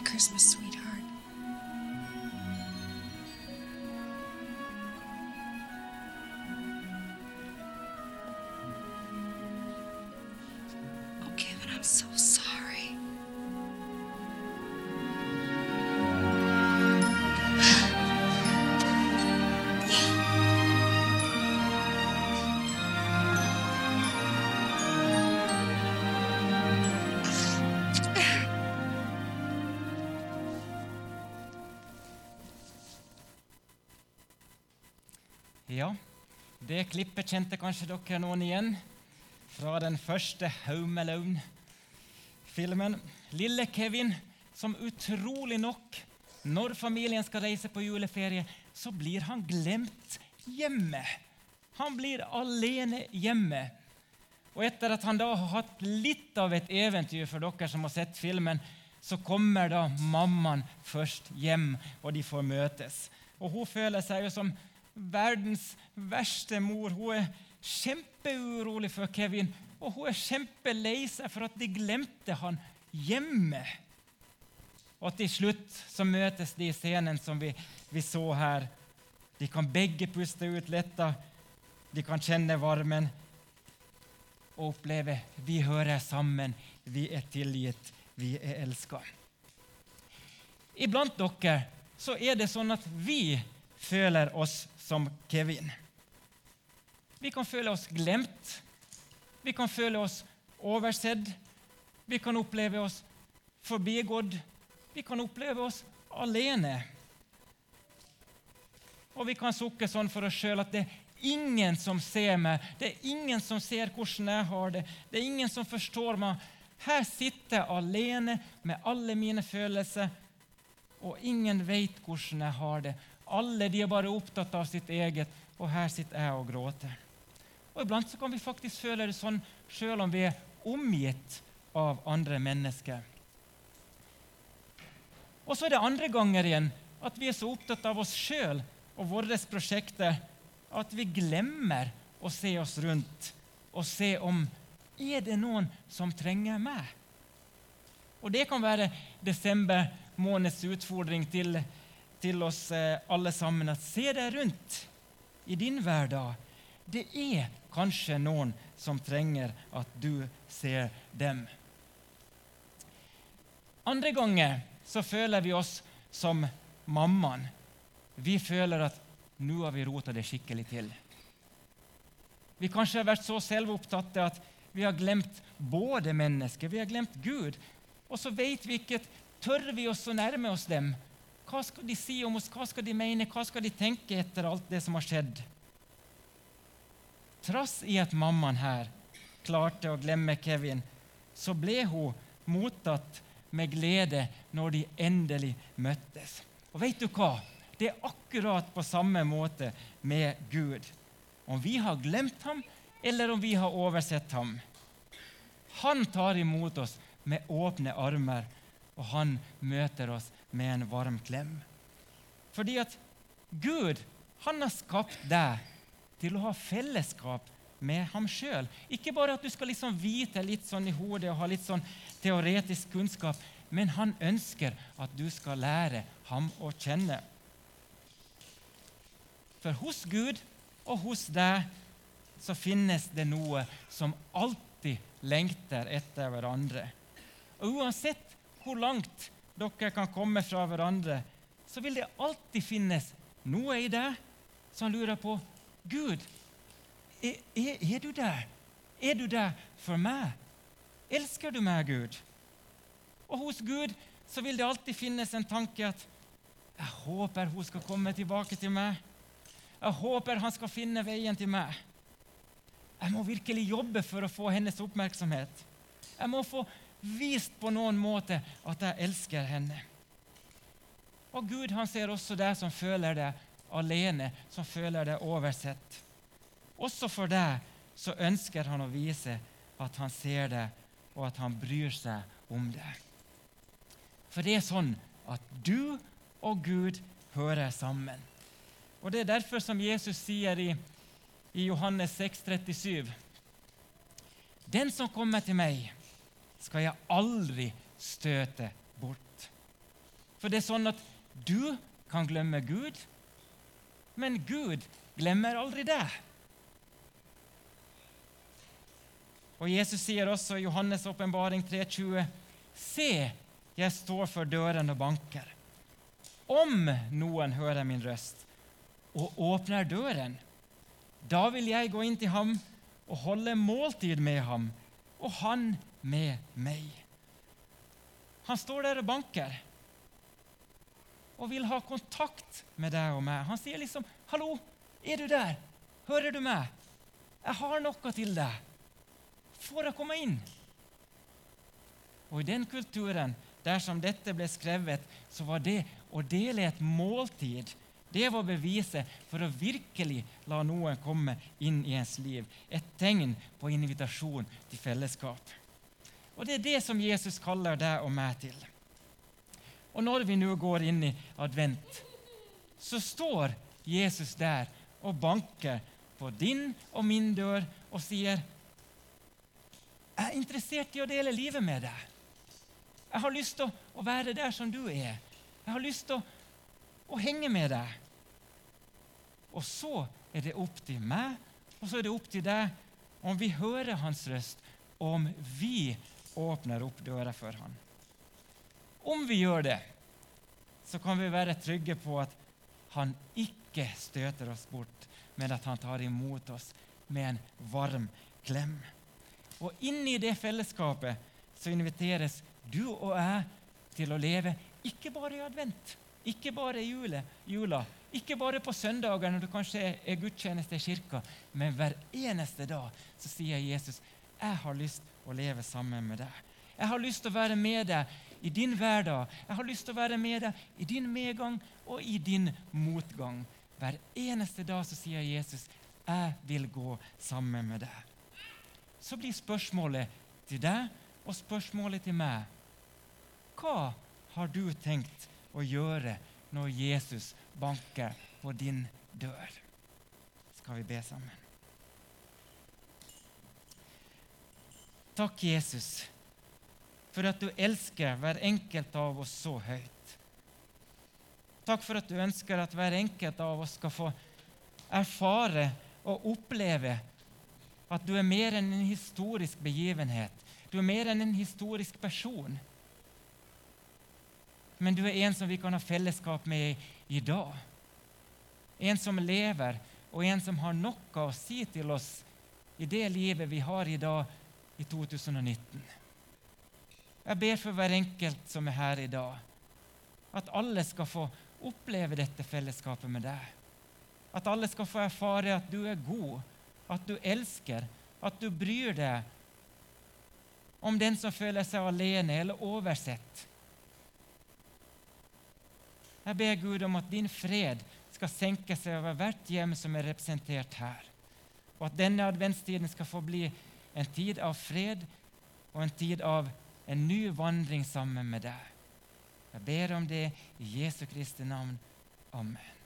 Merry Christmas, sweetie. Ja, det klippet kjente kanskje dere noen igjen fra den første Home Alone-filmen. Lille Kevin, som utrolig nok, når familien skal reise på juleferie, så blir han glemt hjemme. Han blir alene hjemme. Og etter at han da har hatt litt av et eventyr for dere som har sett filmen, så kommer da mammaen først hjem, og de får møtes. Og hun føler seg jo som verdens verste mor. Hun er kjempeurolig for Kevin, og hun er kjempelei seg for at de glemte han hjemme. Og til slutt så møtes de i scenen som vi, vi så her. De kan begge puste ut letta, de kan kjenne varmen og oppleve vi hører sammen, vi er tilgitt, vi er elska. Iblant dere så er det sånn at vi føler oss som Kevin. Vi kan føle oss glemt, vi kan føle oss oversett, vi kan oppleve oss forbigått, vi kan oppleve oss alene. Og vi kan sukke sånn for oss sjøl at det er ingen som ser meg, det er ingen som ser hvordan jeg har det, det er ingen som forstår meg. Her sitter jeg alene med alle mine følelser, og ingen vet hvordan jeg har det. Alle de er bare opptatt av sitt eget, og her sitter jeg og gråter. Og Iblant så kan vi faktisk føle det sånn sjøl om vi er omgitt av andre mennesker. Og så er det andre ganger igjen at vi er så opptatt av oss sjøl og våre prosjekter at vi glemmer å se oss rundt og se om er det noen som trenger meg. Og Det kan være desember måneds utfordring til, til oss eh, alle sammen. At se deg rundt i din hverdag. Det er kanskje noen som trenger at du ser dem. Andre ganger så føler vi oss som mammaen. Vi føler at nå har vi rota det skikkelig til. Vi kanskje har vært så selvopptatte at vi har glemt både mennesket, vi har glemt Gud. Og så vet vi ikke, tør vi oss å nærme oss dem. Hva skal de si om oss, hva skal de mene, hva skal de tenke etter alt det som har skjedd? Trass i at mammaen her klarte å glemme Kevin, så ble hun mottatt med glede når de endelig møttes. Og vet du hva? Det er akkurat på samme måte med Gud. Om vi har glemt ham, eller om vi har oversett ham. Han tar imot oss med åpne armer, og han møter oss med en varm klem. Fordi at Gud han har skapt deg til å ha fellesskap med ham sjøl. Ikke bare at du skal liksom vite litt sånn i hodet og ha litt sånn teoretisk kunnskap, men han ønsker at du skal lære ham å kjenne. For hos Gud og hos deg så finnes det noe som alltid lengter etter hverandre. Og Uansett hvor langt dere kan komme fra hverandre, så vil det alltid finnes noe i deg som lurer på Gud, er, er, er du der? Er du der for meg? Elsker du meg, Gud? Og hos Gud så vil det alltid finnes en tanke at jeg håper hun skal komme tilbake til meg. Jeg håper han skal finne veien til meg. Jeg må virkelig jobbe for å få hennes oppmerksomhet. Jeg må få vist på noen måte at jeg elsker henne. Og Gud han ser også deg som føler deg alene, som føler deg oversett. Også for deg så ønsker han å vise at han ser deg, og at han bryr seg om deg. For det er sånn at du og Gud hører sammen. Og Det er derfor som Jesus sier i, i Johannes 6, 37, Den som kommer til meg, skal jeg aldri støte bort. For det er sånn at du kan glemme Gud, men Gud glemmer aldri deg. Og Jesus sier også i Johannes' åpenbaring 3,20.: Se, jeg står for døren og banker. Om noen hører min røst og åpner døren, da vil jeg gå inn til ham og holde måltid med ham, og han med meg. Han står der og banker og vil ha kontakt med deg og meg. Han sier liksom 'Hallo, er du der? Hører du meg? Jeg har noe til deg. Får jeg komme inn?' Og I den kulturen dersom dette ble skrevet, så var det å dele et måltid det var beviset for å virkelig la noen komme inn i ens liv. Et tegn på invitasjon til fellesskap. Og Det er det som Jesus kaller deg og meg til. Og Når vi nå går inn i advent, så står Jesus der og banker på din og min dør og sier jeg er interessert i å dele livet med deg. Jeg har lyst til å være der som du er. Jeg har lyst til å, å henge med deg. Og så er det opp til meg, og så er det opp til deg om vi hører hans røst, om vi åpner opp døra for han. Om vi gjør det, så kan vi være trygge på at han ikke støter oss bort, men at han tar imot oss med en varm klem. Og inni det fellesskapet så inviteres du og jeg til å leve ikke bare i advent, ikke bare i jule, jula, ikke bare på søndager når det kanskje er gudstjeneste i kirka, men hver eneste dag så sier Jesus jeg har lyst å leve sammen med deg. Jeg har lyst til å være med deg i din hverdag. Jeg har lyst til å være med deg i din medgang og i din motgang. Hver eneste dag så sier Jesus jeg vil gå sammen med deg. Så blir spørsmålet til deg og spørsmålet til meg hva har du tenkt å gjøre når Jesus banker på din dør? Skal vi be sammen? Takk, Jesus, for at du elsker hver enkelt av oss så høyt. Takk for at du ønsker at hver enkelt av oss skal få erfare og oppleve at du er mer enn en historisk begivenhet. Du er mer enn en historisk person men du er en som vi kan ha fellesskap med i dag. En som lever, og en som har noe å si til oss i det livet vi har i dag, i 2019. Jeg ber for hver enkelt som er her i dag, at alle skal få oppleve dette fellesskapet med deg. At alle skal få erfare at du er god, at du elsker, at du bryr deg om den som føler seg alene eller oversett jeg ber Gud om at din fred skal senke seg over hvert hjem som er representert her. Og at denne adventstiden skal få bli en tid av fred og en tid av en ny vandring sammen med deg. Jeg ber om det i Jesu Kristi navn. Amen.